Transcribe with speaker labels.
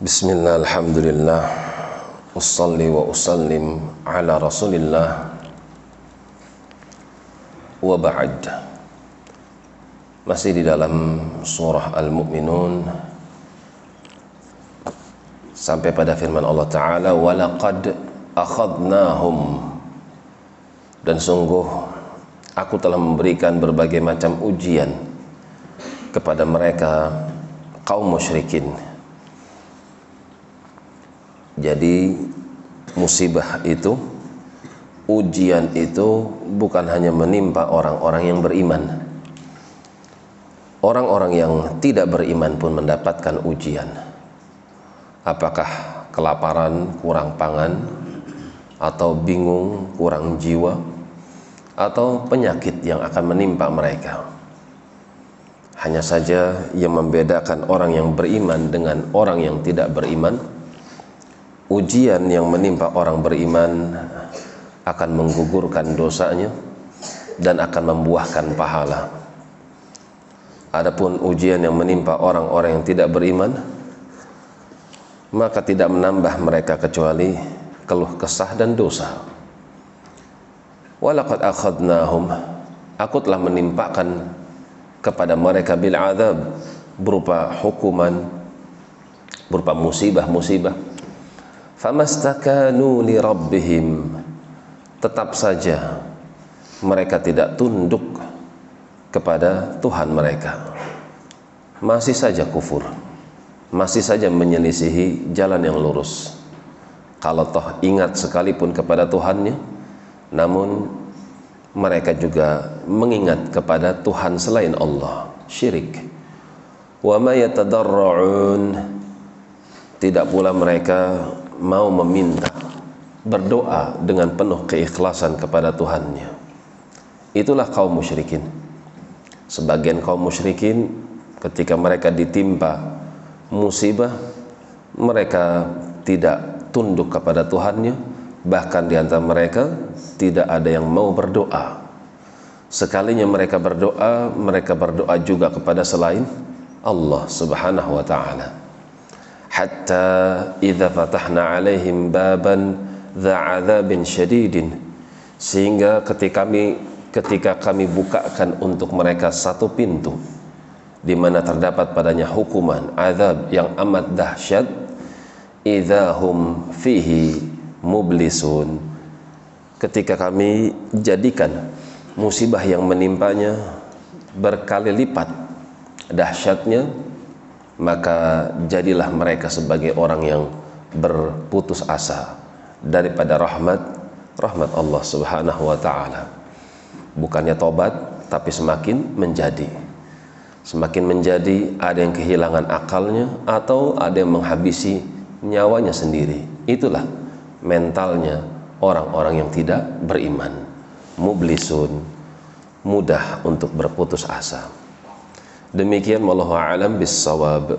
Speaker 1: بسم الله الحمد لله أصلي وأسلم على رسول الله وبعد masih di dalam surah Al-Mu'minun sampai pada firman Allah Ta'ala walaqad akhadnahum dan sungguh aku telah memberikan berbagai macam ujian kepada mereka kaum musyrikin jadi musibah itu ujian itu bukan hanya menimpa orang-orang yang beriman Orang-orang yang tidak beriman pun mendapatkan ujian. Apakah kelaparan, kurang pangan, atau bingung, kurang jiwa, atau penyakit yang akan menimpa mereka. Hanya saja yang membedakan orang yang beriman dengan orang yang tidak beriman, ujian yang menimpa orang beriman akan menggugurkan dosanya dan akan membuahkan pahala Adapun ujian yang menimpa orang-orang yang tidak beriman maka tidak menambah mereka kecuali keluh kesah dan dosa. Walaqad akhadnahum aku telah menimpakan kepada mereka bil azab berupa hukuman berupa musibah-musibah. Famastakanu li rabbihim. Tetap saja mereka tidak tunduk kepada Tuhan mereka. Masih saja kufur. Masih saja menyelisihi jalan yang lurus. Kalau toh ingat sekalipun kepada Tuhannya namun mereka juga mengingat kepada Tuhan selain Allah syirik. Wa ma tidak pula mereka mau meminta berdoa dengan penuh keikhlasan kepada Tuhannya. Itulah kaum musyrikin. Sebagian kaum musyrikin ketika mereka ditimpa musibah mereka tidak tunduk kepada Tuhannya. Bahkan di antara mereka tidak ada yang mau berdoa. Sekalinya mereka berdoa mereka berdoa juga kepada selain Allah subhanahu wa ta'ala hatta idza fatahna alaihim baban adzabin syadidin. Sehingga ketika kami ketika kami bukakan untuk mereka satu pintu di mana terdapat padanya hukuman azab yang amat dahsyat idahum fihi mublisun. Ketika kami jadikan musibah yang menimpanya berkali lipat dahsyatnya maka jadilah mereka sebagai orang yang berputus asa daripada rahmat rahmat Allah Subhanahu wa taala. Bukannya tobat tapi semakin menjadi. Semakin menjadi ada yang kehilangan akalnya atau ada yang menghabisi nyawanya sendiri. Itulah mentalnya orang-orang yang tidak beriman. Mublisun mudah untuk berputus asa demikian wallahu alam bisawab